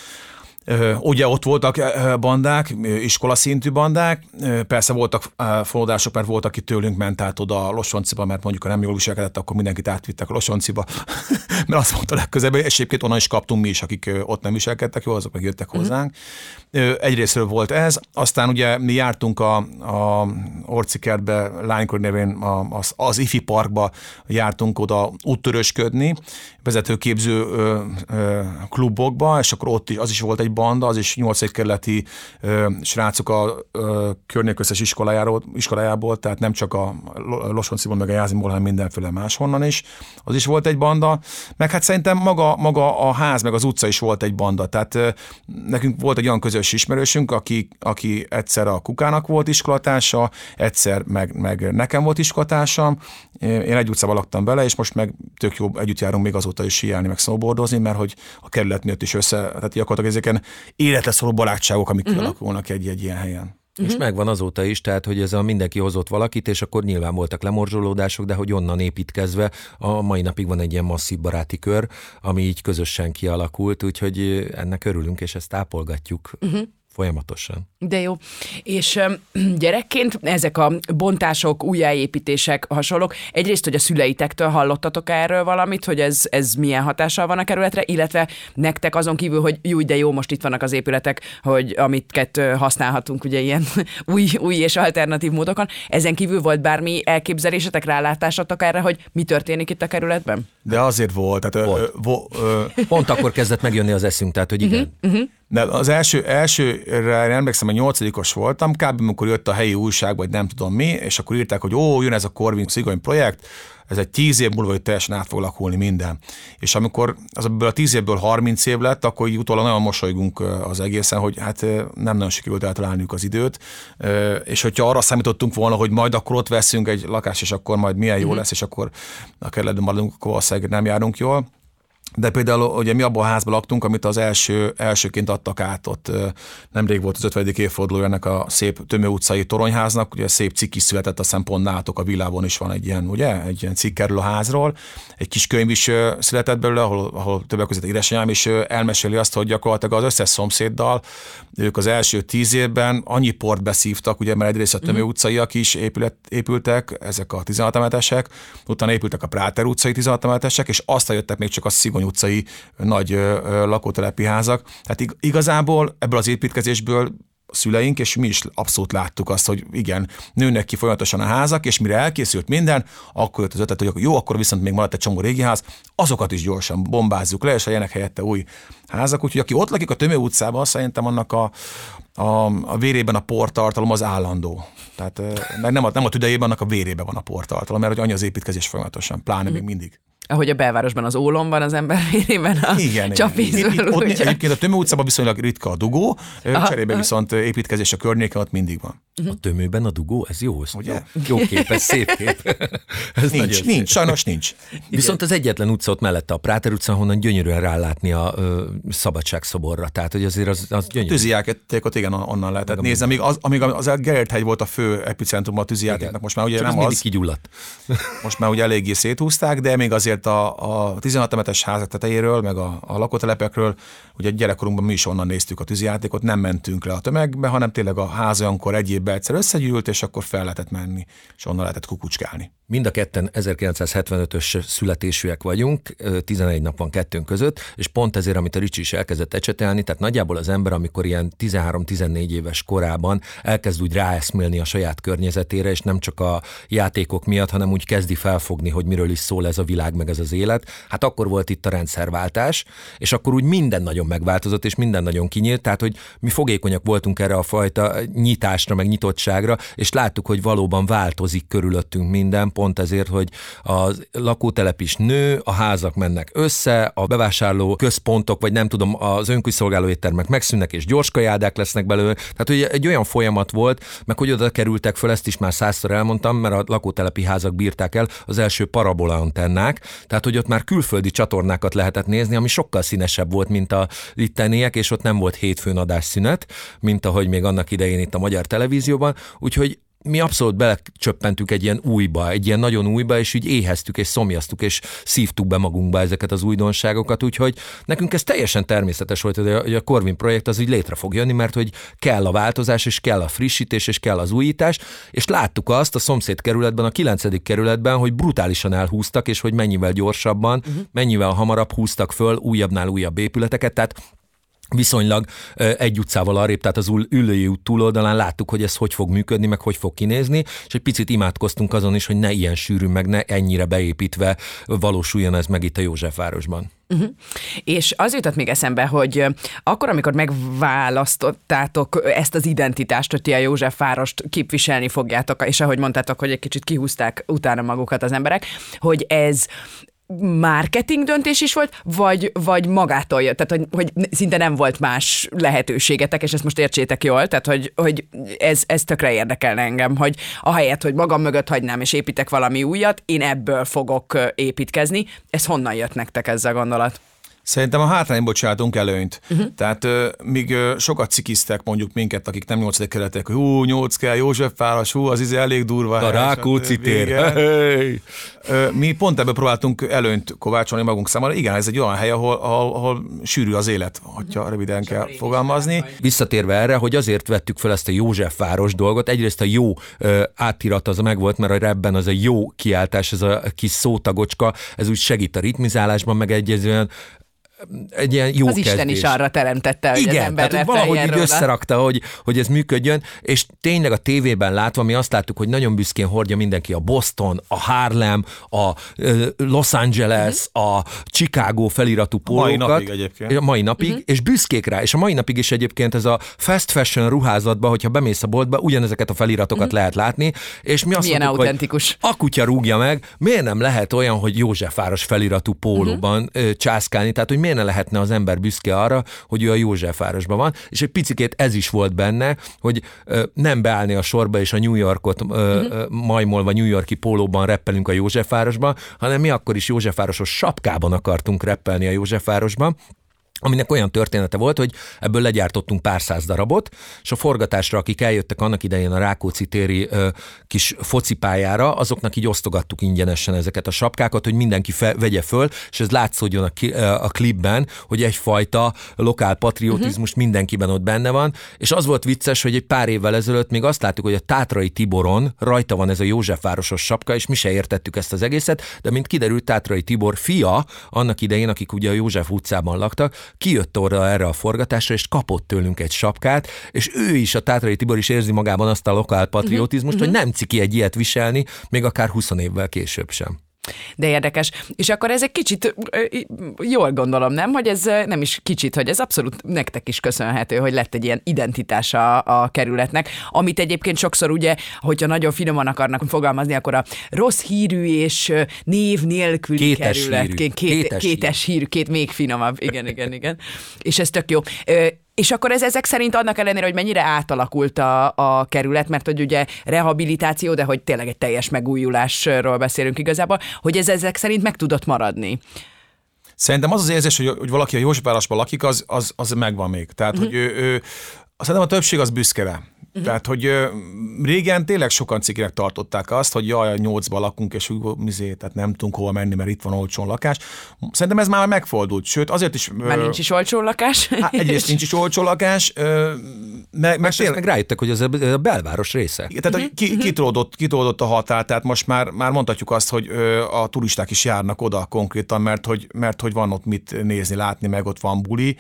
Ugye ott voltak bandák, iskolaszintű bandák, persze voltak forradások, mert volt, aki tőlünk ment át oda a Losonciba, mert mondjuk ha nem jól viselkedett, akkor mindenkit átvittek a Losonciba, [LAUGHS] mert azt mondta legközelebb, és egyébként onnan is kaptunk mi is, akik ott nem viselkedtek jól, azok meg jöttek uh-huh. hozzánk. Egyrésztről volt ez, aztán ugye mi jártunk a, a Orcikertbe, Lánykor nevén az, az IFI parkba jártunk oda úttörösködni, vezetőképző ö, ö, klubokba, és akkor ott is, az is volt egy banda, az is 8. kerületi ö, srácok a ö, környék összes iskolájából, tehát nem csak a Losonciból, meg a Jászimból, hanem mindenféle máshonnan is. Az is volt egy banda, meg hát szerintem maga, maga a ház, meg az utca is volt egy banda. Tehát ö, nekünk volt egy olyan közös ismerősünk, aki, aki egyszer a kukának volt iskolatása, egyszer meg, meg nekem volt iskolatársam. Én egy utcában laktam bele, és most meg tök jó együtt járunk még azóta is síelni, meg snowboardozni, mert hogy a kerület miatt is össze, tehát gyakorlatilag ezeken életre szóló barátságok, amik uh-huh. kialakulnak egy, egy ilyen helyen. Uh-huh. És megvan azóta is, tehát hogy ez a mindenki hozott valakit, és akkor nyilván voltak lemorzsolódások, de hogy onnan építkezve a mai napig van egy ilyen masszív baráti kör, ami így közösen kialakult, úgyhogy ennek örülünk, és ezt tápolgatjuk. Uh-huh folyamatosan. De jó. És [CLEARS THROAT] gyerekként ezek a bontások, újjáépítések, hasonlók, egyrészt, hogy a szüleitektől hallottatok erről valamit, hogy ez, ez milyen hatással van a kerületre, illetve nektek azon kívül, hogy jó, de jó, most itt vannak az épületek, hogy amit használhatunk ugye ilyen [LAUGHS] új, új és alternatív módokon. Ezen kívül volt bármi elképzelésetek, rálátásatok erre, hogy mi történik itt a kerületben? De azért volt. Tehát, volt. Ö, vo, ö... Pont akkor kezdett megjönni az eszünk, tehát hogy igen. Uh-huh, uh-huh. De az első, elsőre emlékszem, a nyolcadikos voltam, kb. amikor jött a helyi újság, vagy nem tudom mi, és akkor írták, hogy ó, jön ez a Corvin Szigony projekt, ez egy tíz év múlva, hogy teljesen át fog lakulni minden. És amikor az ebből a tíz évből 30 év lett, akkor így utólag nagyon mosolygunk az egészen, hogy hát nem nagyon sikerült eltalálniuk az időt, és hogyha arra számítottunk volna, hogy majd akkor ott veszünk egy lakást, és akkor majd milyen jó mhm. lesz, és akkor a kerületben maradunk, akkor valószínűleg nem járunk jól de például ugye mi abban a házban laktunk, amit az első, elsőként adtak át ott. Nemrég volt az 50. évforduló ennek a szép Tömő utcai toronyháznak, ugye szép cikk is született, aztán pont nálatok a világon is van egy ilyen, ugye, egy ilyen cikk erről a házról. Egy kis könyv is született belőle, ahol, ahol többek között édesanyám is elmeséli azt, hogy gyakorlatilag az összes szomszéddal ők az első tíz évben annyi port beszívtak, ugye, mert egyrészt a Tömő mhm. utcaiak is épület, épültek, ezek a 16 emetesek, utána épültek a Práter utcai 16 emetesek, és aztán jöttek még csak a Szigony utcai nagy lakótelepi házak. Tehát igazából ebből az építkezésből a szüleink, és mi is abszolút láttuk azt, hogy igen, nőnek ki folyamatosan a házak, és mire elkészült minden, akkor jött az ötlet, hogy jó, akkor viszont még maradt egy csomó régi ház, azokat is gyorsan bombázzuk le, és legyenek helyette új házak. Úgyhogy aki ott lakik a Tömő utcában, szerintem annak a, a, a vérében a portartalom az állandó. Tehát nem a, nem a tüdejében, annak a vérében van a portartalom, mert hogy annyi az építkezés folyamatosan, pláne mm. még mindig ahogy a belvárosban az ólom van az ember vérében a igen, csapvízből. Itt, ott, egyébként a Tömő utcában viszonylag ritka a dugó, Aha. cserébe viszont építkezés a környéken ott mindig van. A tömőben a dugó, ez jó, Ugye? jó kép, ez szép kép. [LAUGHS] ez nincs, nincs, sajnos nincs. Viszont az egyetlen utca ott mellette a Práter utca, honnan gyönyörűen rálátni a ö, szabadságszoborra, tehát hogy azért az, az gyönyörű. Tűzijátékot igen, onnan lehetett nézni, amíg az, amíg az Gerert hegy volt a fő epicentrum a tűzijátéknak, most már ugye Csak nem az. kigyulladt. most már ugye eléggé széthúzták, de még azért a, a 16 emetes házak tetejéről, meg a, a lakótelepekről, ugye gyerekkorunkban mi is onnan néztük a tűzijátékot, nem mentünk le a tömegbe, hanem tényleg a ház olyankor egy évben egyszer összegyűlt, és akkor fel lehetett menni, és onnan lehetett kukucskálni. Mind a ketten 1975-ös születésűek vagyunk, 11 nap van kettőnk között, és pont ezért, amit a Ricsi is elkezdett ecsetelni, tehát nagyjából az ember, amikor ilyen 13-14 éves korában elkezd úgy ráeszmélni a saját környezetére, és nem csak a játékok miatt, hanem úgy kezdi felfogni, hogy miről is szól ez a világ, meg ez az élet. Hát akkor volt itt a rendszerváltás, és akkor úgy minden nagyon megváltozott, és minden nagyon kinyílt, tehát hogy mi fogékonyak voltunk erre a fajta nyitásra, meg nyitottságra, és láttuk, hogy valóban változik körülöttünk minden, pont ezért, hogy a lakótelep is nő, a házak mennek össze, a bevásárló központok, vagy nem tudom, az önkiszolgáló éttermek megszűnnek, és gyors kajádák lesznek belőle. Tehát, hogy egy olyan folyamat volt, meg hogy oda kerültek föl, ezt is már százszor elmondtam, mert a lakótelepi házak bírták el az első parabola antennák, tehát, hogy ott már külföldi csatornákat lehetett nézni, ami sokkal színesebb volt, mint a itteniek, és ott nem volt hétfőn adásszünet, mint ahogy még annak idején itt a magyar televízióban, úgyhogy mi abszolút belecsöppentünk egy ilyen újba, egy ilyen nagyon újba, és így éheztük, és szomjaztuk, és szívtuk be magunkba ezeket az újdonságokat, úgyhogy nekünk ez teljesen természetes volt, hogy a Corvin projekt az úgy létre fog jönni, mert hogy kell a változás, és kell a frissítés, és kell az újítás, és láttuk azt a szomszéd kerületben, a kilencedik kerületben, hogy brutálisan elhúztak, és hogy mennyivel gyorsabban, uh-huh. mennyivel hamarabb húztak föl újabbnál újabb épületeket, tehát viszonylag egy utcával arrébb, tehát az ülői út túloldalán láttuk, hogy ez hogy fog működni, meg hogy fog kinézni, és egy picit imádkoztunk azon is, hogy ne ilyen sűrű, meg ne ennyire beépítve valósuljon ez meg itt a Józsefvárosban. Uh-huh. És az jutott még eszembe, hogy akkor, amikor megválasztottátok ezt az identitást, hogy ti a József várost képviselni fogjátok, és ahogy mondtátok, hogy egy kicsit kihúzták utána magukat az emberek, hogy ez marketing döntés is volt, vagy, vagy magától jött, tehát hogy, hogy szinte nem volt más lehetőségetek, és ezt most értsétek jól, tehát hogy, hogy ez, ez tökre érdekelne engem, hogy ahelyett, hogy magam mögött hagynám és építek valami újat, én ebből fogok építkezni. Ez honnan jött nektek ez a gondolat? Szerintem a hátrányból csináltunk előnyt. Uh-huh. Tehát uh, míg uh, sokat cikiztek mondjuk minket, akik nem nyolcadik keretek, hogy hú, nyolc kell, Józsefváros, hú, az izé elég durva. A Rákóczi tér. [LAUGHS] Hey. Mi pont ebből próbáltunk előnyt kovácsolni magunk számára. Igen, ez egy olyan hely, ahol, ahol, ahol sűrű az élet, hogyha röviden kell fogalmazni. Visszatérve erre, hogy azért vettük fel ezt a Józsefváros dolgot, egyrészt a jó uh, átirat az megvolt, mert a ebben az a jó kiáltás, ez a kis szótagocska, ez úgy segít a ritmizálásban, meg egy olyan egy ilyen jó Az kezdés. Isten is arra teremtette, hogy Igen, az ember tehát hogy valahogy így összerakta, hogy, hogy ez működjön, és tényleg a tévében látva mi azt láttuk, hogy nagyon büszkén hordja mindenki a Boston, a Harlem, a Los Angeles, uh-huh. a Chicago feliratú pólókat. Mai napig egyébként. A mai napig, uh-huh. és büszkék rá, és a mai napig is egyébként ez a fast fashion ruházatban, hogyha bemész a boltba, ugyanezeket a feliratokat uh-huh. lehet látni, és mi azt Milyen mondtuk, autentikus. hogy a kutya rúgja meg, miért nem lehet olyan, hogy Józsefváros feliratú pólóban uh-huh. császkálni, tehát hogy miért ne lehetne az ember büszke arra, hogy ő a Józsefvárosban van, és egy picikét ez is volt benne, hogy nem beállni a sorba és a New Yorkot uh-huh. majmolva New Yorki pólóban reppelünk a Józsefvárosban, hanem mi akkor is Józsefvárosos sapkában akartunk reppelni a Józsefvárosban, aminek olyan története volt, hogy ebből legyártottunk pár száz darabot, és a forgatásra, akik eljöttek annak idején a Rákóczi téri ö, kis focipályára, azoknak így osztogattuk ingyenesen ezeket a sapkákat, hogy mindenki fe, vegye föl, és ez látszódjon a, ki, a klipben, hogy egyfajta lokál patriotizmus uh-huh. mindenkiben ott benne van, és az volt vicces, hogy egy pár évvel ezelőtt még azt láttuk, hogy a Tátrai Tiboron rajta van ez a Józsefvárosos sapka, és mi se értettük ezt az egészet, de mint kiderült, Tátrai Tibor fia, annak idején, akik ugye a József utcában laktak, kijött orra erre a forgatásra, és kapott tőlünk egy sapkát, és ő is, a Tátrai Tibor is érzi magában azt a lokál patriotizmust, uh-huh. hogy nem ciki egy ilyet viselni, még akár 20 évvel később sem. De érdekes. És akkor ez egy kicsit, jól gondolom, nem? Hogy ez nem is kicsit, hogy ez abszolút nektek is köszönhető, hogy lett egy ilyen identitása a kerületnek, amit egyébként sokszor ugye, hogyha nagyon finoman akarnak fogalmazni, akkor a rossz hírű és név nélküli kétes kerületként, hírű. két, Kétes kétes hírű, két még finomabb, igen, igen, igen. És ez tök jó. És akkor ez ezek szerint annak ellenére, hogy mennyire átalakult a, a kerület, mert hogy ugye rehabilitáció, de hogy tényleg egy teljes megújulásról beszélünk igazából, hogy ez ezek szerint meg tudott maradni. Szerintem az az érzés, hogy, hogy valaki a Józsefvárosban lakik, az, az, az megvan még. Tehát, uh-huh. hogy ő, ő, szerintem a többség az büszke rá. Uh-huh. Tehát, hogy ö, régen tényleg sokan cikinek tartották azt, hogy jaj, a nyolcba lakunk, és úgy, mizé, tehát nem tudunk hova menni, mert itt van olcsón lakás. Szerintem ez már megfordult, sőt, azért is... Már nincs is olcsó lakás. Hát egyrészt nincs is olcsó lakás, ö, meg, meg, tényleg... meg rájöttek, hogy ez a belváros része. Tehát, hogy ki, kitolódott, kitolódott a határ, tehát most már, már mondhatjuk azt, hogy ö, a turisták is járnak oda konkrétan, mert hogy, mert hogy van ott mit nézni, látni, meg ott van buli,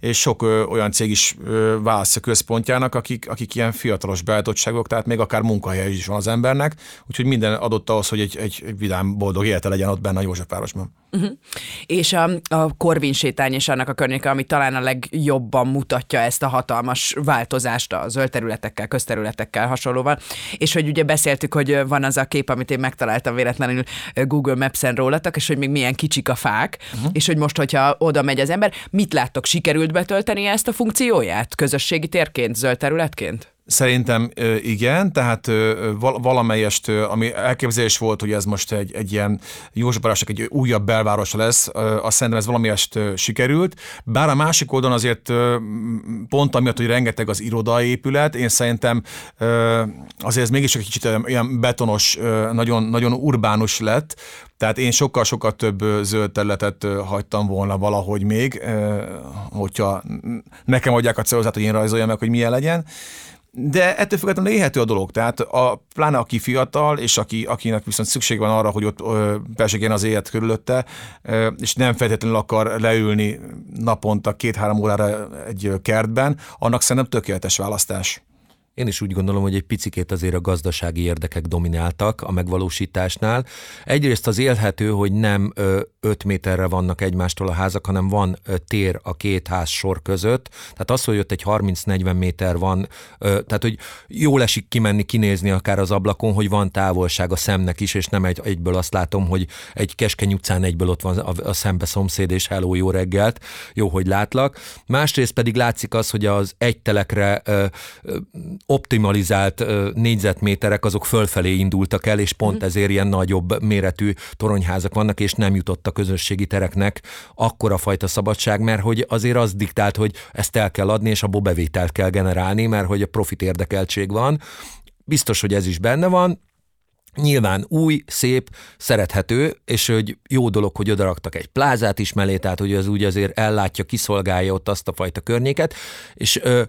és sok ö, olyan cég is ö, választja központjának, akik, akik ilyen fiatalos beállítottságok, tehát még akár munkahely is van az embernek, úgyhogy minden adott ahhoz, hogy egy, egy vidám, boldog élete legyen ott benne a Józsefvárosban. Uh-huh. És a, a Korvin sétány és annak a környéke, ami talán a legjobban mutatja ezt a hatalmas változást a zöld területekkel, közterületekkel hasonlóval. És hogy ugye beszéltük, hogy van az a kép, amit én megtaláltam véletlenül Google Maps-en rólatok, és hogy még milyen kicsik a fák, uh-huh. és hogy most, hogyha oda megy az ember, mit láttok, sikerült betölteni ezt a funkcióját közösségi térként, zöld területként? Szerintem igen, tehát valamelyest, ami elképzelés volt, hogy ez most egy, egy ilyen Józsefvárosnak egy újabb belváros lesz, azt szerintem ez valamelyest sikerült. Bár a másik oldalon azért pont amiatt, hogy rengeteg az irodai épület, én szerintem azért ez mégis egy kicsit ilyen betonos, nagyon, nagyon urbánus lett, tehát én sokkal-sokkal több zöld területet hagytam volna valahogy még, hogyha nekem adják a célozát, hogy én rajzoljam meg, hogy milyen legyen de ettől függetlenül élhető a dolog. Tehát a, pláne aki fiatal, és aki, akinek viszont szükség van arra, hogy ott persegjen az élet körülötte, ö, és nem feltétlenül akar leülni naponta két-három órára egy kertben, annak szerintem tökéletes választás. Én is úgy gondolom, hogy egy picikét azért a gazdasági érdekek domináltak a megvalósításnál. Egyrészt az élhető, hogy nem 5 méterre vannak egymástól a házak, hanem van tér a két ház sor között. Tehát az, hogy ott egy 30-40 méter van, tehát hogy jól esik kimenni, kinézni akár az ablakon, hogy van távolság a szemnek is, és nem egy, egyből azt látom, hogy egy keskeny utcán egyből ott van a, a szembe szomszéd, és hello, jó reggelt, jó, hogy látlak. Másrészt pedig látszik az, hogy az egytelekre optimalizált négyzetméterek azok fölfelé indultak el, és pont mhm. ezért ilyen nagyobb méretű toronyházak vannak, és nem jutott a közösségi tereknek akkora fajta szabadság, mert hogy azért az diktált, hogy ezt el kell adni, és abból bevételt kell generálni, mert hogy a profit érdekeltség van. Biztos, hogy ez is benne van, Nyilván új, szép, szerethető, és hogy jó dolog, hogy odaraktak egy plázát is mellé, tehát hogy az úgy azért ellátja, kiszolgálja ott azt a fajta környéket, és ö,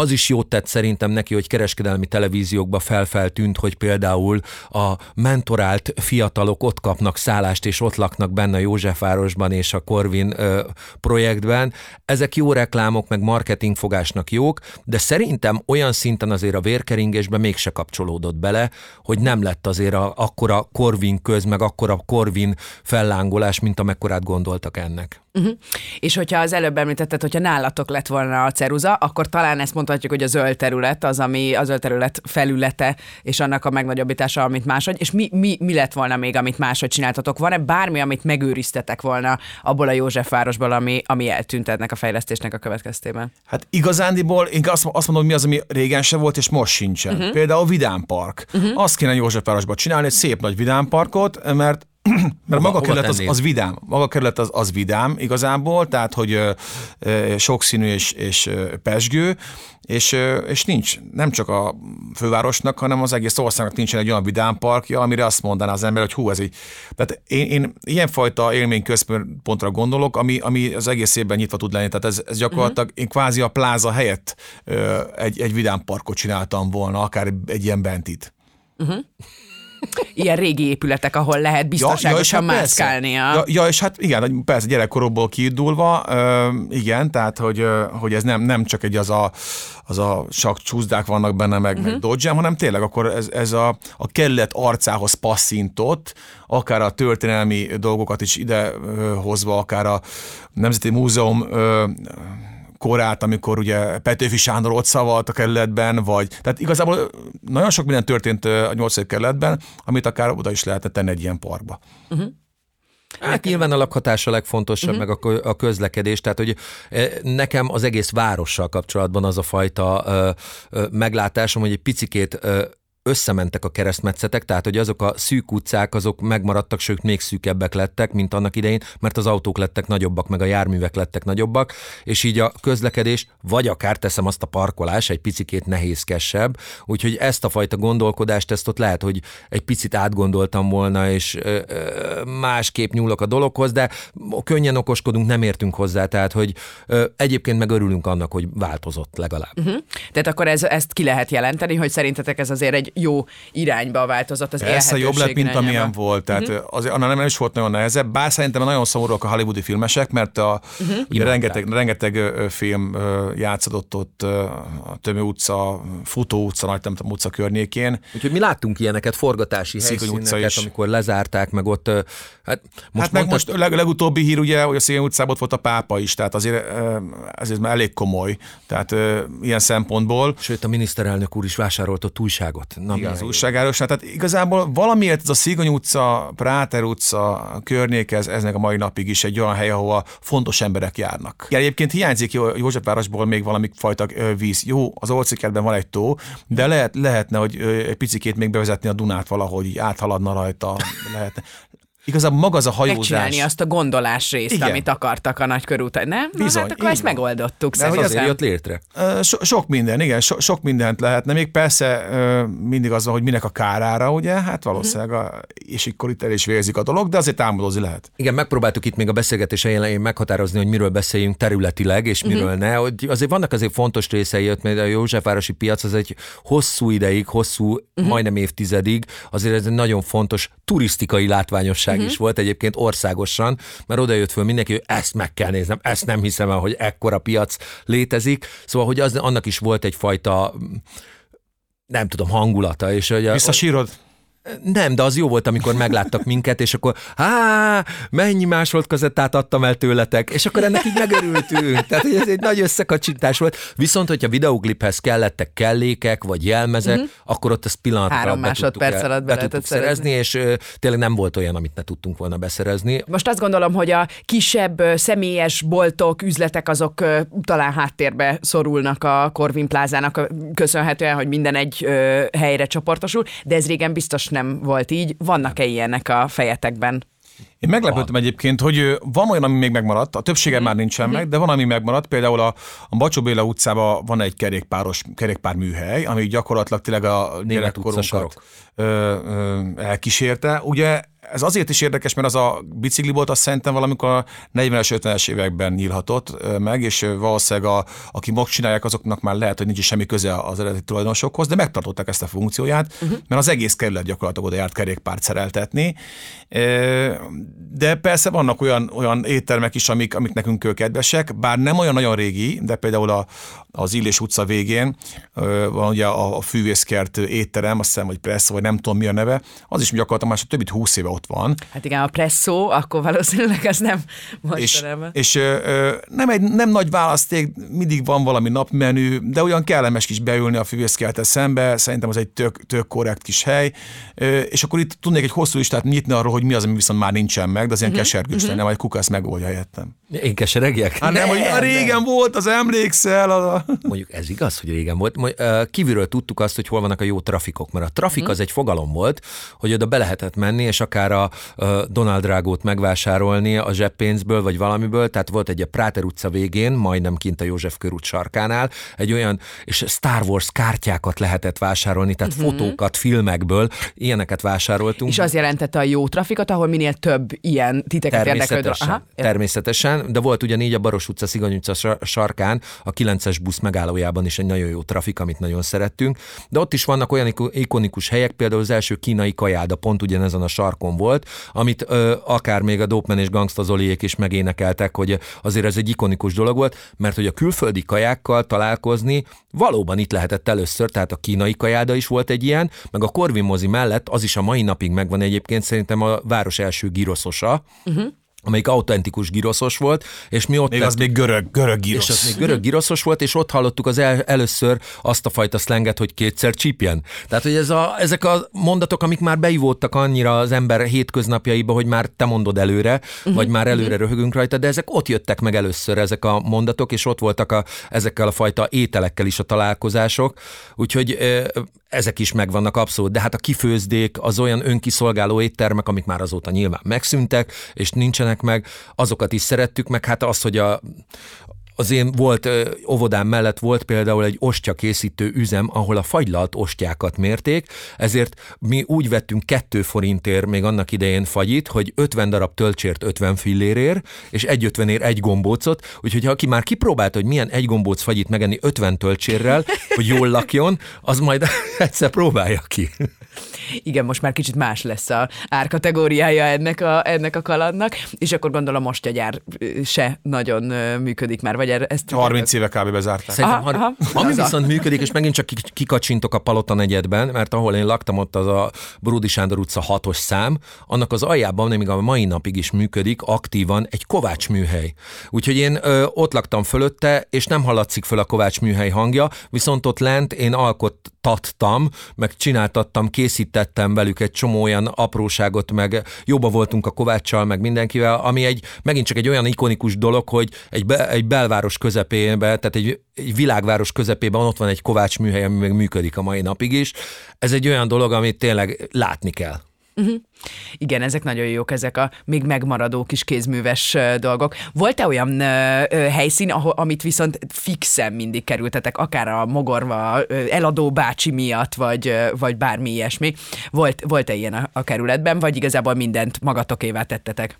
az is jót tett szerintem neki, hogy kereskedelmi televíziókba felfeltűnt, hogy például a mentorált fiatalok ott kapnak szállást, és ott laknak benne a Józsefvárosban és a Corvin ö, projektben. Ezek jó reklámok, meg marketingfogásnak jók, de szerintem olyan szinten azért a vérkeringésbe mégse kapcsolódott bele, hogy nem lett azért a, akkora Corvin köz, meg akkora Corvin fellángolás, mint amekkorát gondoltak ennek. Uh-huh. És hogyha az előbb említetted, hogyha nálatok lett volna a ceruza, akkor talán ezt mondhatjuk, hogy a zöld terület az, ami a zöld terület felülete, és annak a megnagyobbítása, amit máshogy. És mi, mi, mi lett volna még, amit máshogy csináltatok? Van-e bármi, amit megőriztetek volna abból a Józsefvárosból, ami, ami eltűnt ennek a fejlesztésnek a következtében? Hát igazándiból én azt, azt mondom, mi az, ami régen se volt, és most sincsen. Uh-huh. Például a Vidámpark. Uh-huh. Azt kéne Józsefvárosban csinálni, egy szép nagy vidámparkot, mert mert maga a kerület az, az vidám. Maga a kerület az, az vidám igazából, tehát hogy ö, ö, sokszínű és, és ö, pesgő, és, ö, és nincs, nem csak a fővárosnak, hanem az egész országnak nincsen egy olyan vidámparkja, amire azt mondaná az ember, hogy hú, ez így. Tehát én, én ilyenfajta élményközpontra gondolok, ami, ami az egész évben nyitva tud lenni. Tehát ez, ez gyakorlatilag uh-huh. én kvázi a pláza helyett ö, egy, egy vidámparkot csináltam volna, akár egy, egy ilyen bentit. Uh-huh ilyen régi épületek, ahol lehet biztonságosan ja, ja, hát mászkálni. Ja, ja, és hát igen, persze gyerekkorokból kiindulva, igen, tehát hogy, hogy ez nem, nem csak egy az a, az a csak csúszdák vannak benne, meg, uh-huh. meg mhm. dodge hanem tényleg akkor ez, ez a, a kerület arcához passzintott, akár a történelmi dolgokat is ide hozva, akár a Nemzeti Múzeum korát, amikor ugye Petőfi Sándor ott szavalt a kerületben, vagy tehát igazából nagyon sok minden történt a 8. kerületben, amit akár oda is lehetne tenni egy ilyen parkba. Uh-huh. Hát nyilván a lakhatás a legfontosabb, uh-huh. meg a, közlekedés, tehát hogy nekem az egész várossal kapcsolatban az a fajta ö, ö, meglátásom, hogy egy picikét ö, összementek a keresztmetszetek, tehát hogy azok a szűk utcák, azok megmaradtak, sőt még szűkebbek lettek, mint annak idején, mert az autók lettek nagyobbak, meg a járművek lettek nagyobbak, és így a közlekedés, vagy akár teszem azt a parkolás egy picikét nehézkesebb, úgyhogy ezt a fajta gondolkodást, ezt ott lehet, hogy egy picit átgondoltam volna, és ö, ö, másképp nyúlok a dologhoz, de könnyen okoskodunk, nem értünk hozzá, tehát hogy ö, egyébként meg örülünk annak, hogy változott legalább. Uh-huh. Tehát akkor ez, ezt ki lehet jelenteni, hogy szerintetek ez azért egy jó irányba változott az Persze jobb lett, mint amilyen volt. Tehát uh-huh. azért annál nem, nem is volt nagyon nehezebb, bár szerintem nagyon szomorúak a hollywoodi filmesek, mert a, uh-huh. ugye rengeteg, rengeteg film játszódott ott a Tömő utca, Futó utca, Nagy Temtem utca környékén. Úgyhogy mi láttunk ilyeneket, forgatási helyszíneket, amikor lezárták, meg ott... Hát, most hát meg most leg, legutóbbi hír ugye, hogy a Szégen utcában ott volt a pápa is, tehát azért ez már elég komoly, tehát ilyen szempontból. Sőt, a miniszterelnök úr is vásárolt a túlságot. Na, Igen, az újságáros. Tehát igazából valamiért ez a Szigony utca, Práter utca környéke, ez, eznek a mai napig is egy olyan hely, ahol fontos emberek járnak. Igen, egyébként hiányzik Józsefvárosból még valami fajta víz. Jó, az Olcikertben van egy tó, de lehet, lehetne, hogy egy picikét még bevezetni a Dunát valahogy, így áthaladna rajta. Lehetne igazából maga az a hajózás. Megcsinálni azt a gondolás részt, Igen. amit akartak a nagykörúton. Nem? Bizony, Na, hát akkor ezt van. megoldottuk. De hogy azért jött létre? So, sok minden, igen, so, sok mindent lehetne. Még persze mindig az van, hogy minek a kárára, ugye? Hát valószínűleg, a, és akkor itt el is vérzik a dolog, de azért támodozni lehet. Igen, megpróbáltuk itt még a beszélgetés elején meghatározni, hogy miről beszéljünk területileg, és miről uh-huh. ne. Hogy azért vannak azért fontos részei, mert a Józsefvárosi piac az egy hosszú ideig, hosszú, uh-huh. majdnem évtizedig, azért ez egy nagyon fontos turisztikai látványosság uh-huh. is volt egyébként országosan, mert oda jött föl mindenki, hogy ezt meg kell néznem, ezt nem hiszem el, hogy ekkora piac létezik. Szóval, hogy az, annak is volt egyfajta nem tudom, hangulata. És hogy a, Visszasírod? Nem, de az jó volt, amikor megláttak minket, és akkor há, mennyi másolt kazettát adtam el tőletek, és akkor ennek így megörültünk. Tehát hogy ez egy nagy összekacsintás volt. Viszont, hogyha videokliphez kellettek kellékek, vagy jelmezek, mm-hmm. akkor ott ezt pillanat Három másodperc alatt be be lehetett szerezni, és ö, tényleg nem volt olyan, amit ne tudtunk volna beszerezni. Most azt gondolom, hogy a kisebb személyes boltok, üzletek azok ö, talán háttérbe szorulnak a Corvin plázának köszönhetően, hogy minden egy ö, helyre csoportosul, de ez régen biztos nem volt így. Vannak-e ilyenek a fejetekben? Én meglepődtem egyébként, hogy van olyan, ami még megmaradt, a többsége már nincsen meg, de van, ami megmaradt. Például a, a Bacsó Béla utcában van egy kerékpáros, kerékpár műhely, ami gyakorlatilag tényleg a gyerekkorunkat sarok. ö, ö, elkísérte. Ugye ez azért is érdekes, mert az a biciklibolt azt szerintem valamikor a 40-es, 50-es években nyílhatott meg, és valószínűleg a, aki most csinálják, azoknak már lehet, hogy nincs is semmi köze az eredeti tulajdonosokhoz, de megtartották ezt a funkcióját, uh-huh. mert az egész kerület gyakorlatilag oda járt kerékpárt szereltetni. De persze vannak olyan, olyan éttermek is, amik, amik nekünk kedvesek, bár nem olyan nagyon régi, de például a, az Illés utca végén van ugye a, a fűvészkert étterem, azt hiszem, hogy Presso, vagy nem tudom mi a neve, az is gyakorlatilag már több mint 20 éve ott van. Hát igen, a presszó, akkor valószínűleg ez nem És, mostanában. és ö, ö, nem egy nem nagy választék, mindig van valami napmenü, de olyan kellemes kis beülni a fűvészkertel szembe, szerintem az egy tök, tök korrekt kis hely, ö, és akkor itt tudnék egy hosszú listát nyitni arról, hogy mi az, ami viszont már nincsen meg, de az ilyen uh-huh, kesergős lenne, majd kukasz megoldja helyettem. Én keseregjek? Hát nem, hogy a régen volt, az emlékszel, az a... Mondjuk ez igaz, hogy régen volt. Kívülről tudtuk azt, hogy hol vannak a jó trafikok, mert a trafik Mhm. az egy fogalom volt, hogy oda be lehetett menni, és akár a ö, Donald Drágót megvásárolni a zseppénzből, vagy valamiből, tehát volt egy a Práter utca végén, majdnem kint a József körút sarkánál, egy olyan, és Star Wars kártyákat lehetett vásárolni, tehát fotókat, filmekből, ilyeneket vásároltunk. És az jelentette a jó trafikot, ahol minél több ilyen titeket érdeklődő. Természetesen, de volt ugyanígy a Baros utca, Szigany utca sa- sarkán, a 9-es busz megállójában is egy nagyon jó trafik, amit nagyon szerettünk, de ott is vannak olyan iko- ikonikus helyek, például az első kínai kajáda pont ugyanezen a sarkon volt, amit ö, akár még a Dopeman és Gangsta Zoliék is megénekeltek, hogy azért ez egy ikonikus dolog volt, mert hogy a külföldi kajákkal találkozni valóban itt lehetett először, tehát a kínai kajáda is volt egy ilyen, meg a Corvin mozi mellett az is a mai napig megvan egyébként szerintem a város első giroszosa, uh-huh amelyik autentikus giroszos volt, és mi ott Még az még görög, görög és gírosz. az még görög giroszos volt, és ott hallottuk az el, először azt a fajta szlenget, hogy kétszer csípjen. Tehát, hogy ez a, ezek a mondatok, amik már beivódtak annyira az ember hétköznapjaiba, hogy már te mondod előre, uh-huh. vagy már előre röhögünk rajta, de ezek ott jöttek meg először ezek a mondatok, és ott voltak a, ezekkel a fajta ételekkel is a találkozások, úgyhogy ezek is megvannak abszolút, de hát a kifőzdék, az olyan önkiszolgáló éttermek, amik már azóta nyilván megszűntek, és nincsenek meg, azokat is szerettük, meg hát az, hogy a, az én volt óvodám mellett volt például egy ostya készítő üzem, ahol a fagylalt ostyákat mérték, ezért mi úgy vettünk kettő forintért még annak idején fagyit, hogy 50 darab töltsért 50 fillérért, és egy 50 ér egy gombócot, úgyhogy ha aki már kipróbált, hogy milyen egy gombóc fagyit megenni 50 töltsérrel, hogy jól lakjon, az majd [LAUGHS] egyszer próbálja ki. Igen, most már kicsit más lesz a árkategóriája ennek a, ennek a kalandnak, és akkor gondolom most a gyár se nagyon működik már, vagy erre- ezt 30 éve kb. bezárták. Szerintem, Aha, aha, aha. Ami viszont működik, és megint csak kik- kikacsintok a Palota negyedben, mert ahol én laktam, ott az a Brudi Sándor utca hatos szám, annak az aljában még a mai napig is működik aktívan egy Kovács műhely. Úgyhogy én ö, ott laktam fölötte, és nem hallatszik föl a Kovács műhely hangja, viszont ott lent én alkottattam, meg csináltattam, készítettem velük egy csomó olyan apróságot, meg jobba voltunk a Kováccsal, meg mindenkivel, ami egy, megint csak egy olyan ikonikus dolog, hogy egy, be, egy belváros közepébe, tehát egy, egy világváros közepében ott van egy Kovács műhely, ami még működik a mai napig is. Ez egy olyan dolog, amit tényleg látni kell. Igen, ezek nagyon jók, ezek a még megmaradó kis kézműves dolgok. Volt-e olyan ö, ö, helyszín, ahol, amit viszont fixen mindig kerültetek, akár a mogorva ö, eladó bácsi miatt, vagy, ö, vagy bármi ilyesmi? Volt, volt-e ilyen a, a kerületben, vagy igazából mindent magatokévá tettetek?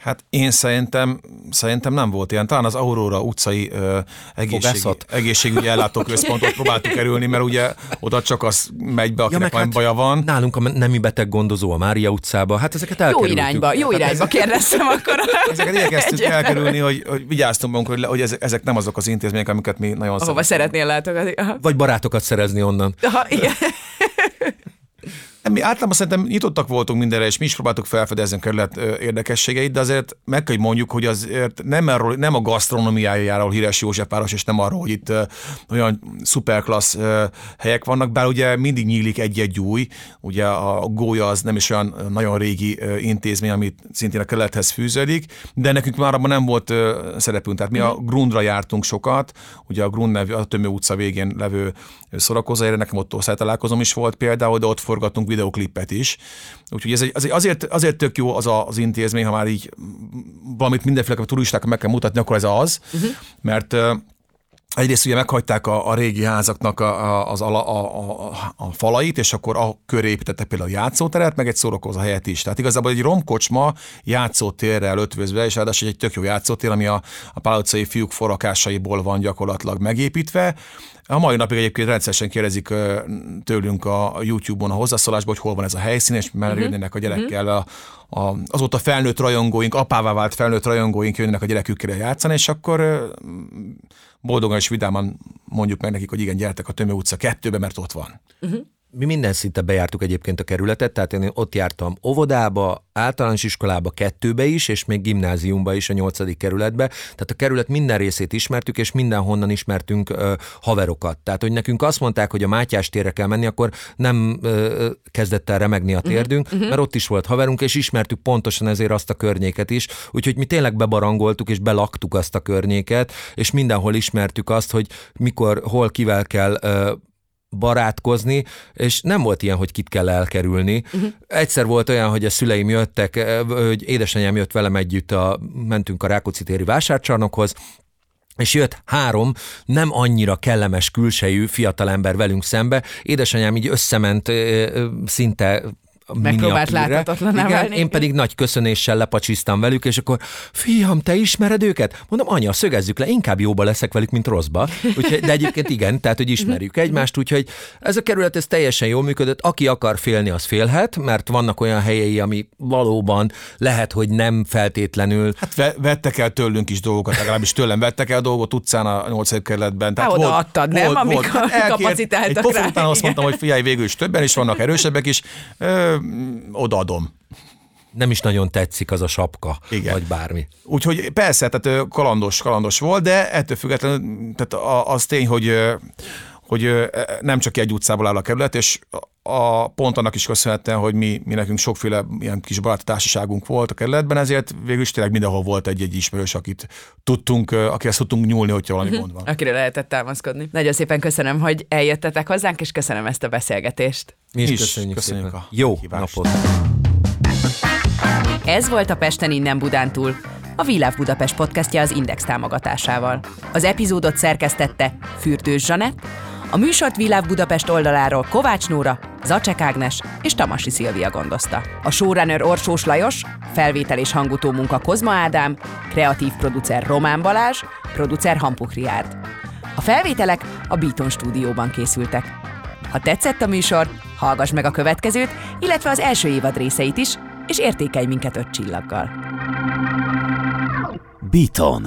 Hát én szerintem szerintem nem volt ilyen. Talán az Aurora utcai ö, egészség, egészségügyi ellátóközpontot próbáltuk kerülni, mert ugye oda csak az megy be, akinek ja, hát baja van. Nálunk a nemi beteg gondozó a Mária utcába, hát ezeket elkerültük. Jó irányba, jó hát irányba kérdeztem akkor. [LAUGHS] Ezeket igyekeztünk elkerülni, hogy, hogy vigyáztunk magunk, hogy, hogy ezek, ezek nem azok az intézmények, amiket mi nagyon Ahova szeretnél látogatni. Vagy barátokat szerezni onnan. Aha, igen. Nem, mi általában szerintem nyitottak voltunk mindenre, és mi is próbáltuk felfedezni a kerület érdekességeit, de azért meg kell, hogy mondjuk, hogy azért nem, arról, nem a gasztronómiájáról híres Józsefváros, és nem arról, hogy itt olyan szuperklassz helyek vannak, bár ugye mindig nyílik egy-egy új, ugye a gólya az nem is olyan nagyon régi intézmény, amit szintén a kerülethez fűződik, de nekünk már abban nem volt szerepünk, tehát mi a mhm. Grundra jártunk sokat, ugye a Grund nevű, a Tömő utca végén levő szórakozóhelyre, nekem ott találkozom is volt például, de ott forgatunk videoklipet is. Úgyhogy ez egy, azért, azért tök jó az a, az intézmény, ha már így valamit mindenféle turisták meg kell mutatni, akkor ez az, uh-huh. mert Egyrészt ugye meghagyták a, a régi házaknak a, a, az ala, a, a, a falait, és akkor a köré építettek például a játszóteret, meg egy szórakozó helyet is. Tehát igazából egy romkocsma játszótérrel ötvözve, és ráadásul egy tök jó játszótér, ami a, a pálocai fiúk forrakásaiból van gyakorlatilag megépítve. A mai napig egyébként rendszeresen kérdezik tőlünk a YouTube-on a hozzászólásban, hogy hol van ez a helyszín, és már uh-huh. jönnek a gyerekkel a, a, azóta felnőtt rajongóink, apává vált felnőtt rajongóink jönnek a gyerekükkel játszani, és akkor boldogan és vidáman mondjuk meg nekik, hogy igen, gyertek a Tömő utca kettőbe, mert ott van. Uh-huh. Mi minden szinte bejártuk egyébként a kerületet, tehát én ott jártam óvodába, általános iskolába, kettőbe is, és még gimnáziumba is, a nyolcadik kerületbe. Tehát a kerület minden részét ismertük, és mindenhonnan ismertünk ö, haverokat. Tehát, hogy nekünk azt mondták, hogy a Mátyás térre kell menni, akkor nem ö, kezdett el remegni a térdünk, uh-huh. mert ott is volt haverunk, és ismertük pontosan ezért azt a környéket is. Úgyhogy mi tényleg bebarangoltuk, és belaktuk azt a környéket, és mindenhol ismertük azt, hogy mikor, hol kivel kell ö, barátkozni, és nem volt ilyen, hogy kit kell elkerülni. Uh-huh. Egyszer volt olyan, hogy a szüleim jöttek, eh, hogy édesanyám jött velem együtt, a, mentünk a Rákóczi téri vásárcsarnokhoz, és jött három nem annyira kellemes külsejű fiatalember velünk szembe. Édesanyám így összement eh, eh, szinte Megpróbált láthatatlaná válni. Én pedig nagy köszönéssel lepacsisztam velük, és akkor fiam, te ismered őket? Mondom, anya, szögezzük le, inkább jóba leszek velük, mint rosszba. Úgyhogy, de egyébként igen, tehát, hogy ismerjük egymást, úgyhogy ez a kerület ez teljesen jól működött. Aki akar félni, az félhet, mert vannak olyan helyei, ami valóban lehet, hogy nem feltétlenül. Hát vettek el tőlünk is dolgokat, legalábbis tőlem vettek el dolgot utcán a 8. kerületben. Tehát oda adtad, nem? Volt, amikor volt. kapacitáltak egy rá. után azt mondtam, hogy figyelj, végül is többen is vannak, erősebbek is. Ö, odaadom. Nem is nagyon tetszik az a sapka, Igen. vagy bármi. Úgyhogy persze, tehát kalandos, kalandos volt, de ettől függetlenül tehát az tény, hogy hogy nem csak egy utcából áll a kerület, és a pont annak is köszönhetően, hogy mi, mi nekünk sokféle ilyen kis baráti társaságunk volt a kerületben, ezért végül is tényleg mindenhol volt egy-egy ismerős, akit tudtunk, akihez tudtunk nyúlni, hogyha valami uh-huh. gond van. Akire lehetett támaszkodni. Nagyon szépen köszönöm, hogy eljöttetek hozzánk, és köszönöm ezt a beszélgetést. Mi is, is köszönjük, köszönjük szépen. A Jó napot! Ez volt a Pesten innen Budántúl, a Világ Budapest podcastja az Index támogatásával. Az epizódot szerkesztette Fürdős Zsanett, a műsort Világ Budapest oldaláról Kovács Nóra, Zacek Ágnes és Tamasi Szilvia gondozta. A showrunner Orsós Lajos, felvétel és hangutó munka Kozma Ádám, kreatív producer Román Balázs, producer Hampuk Riárd. A felvételek a Beaton stúdióban készültek. Ha tetszett a műsor, hallgass meg a következőt, illetve az első évad részeit is, és értékelj minket öt csillaggal. Beaton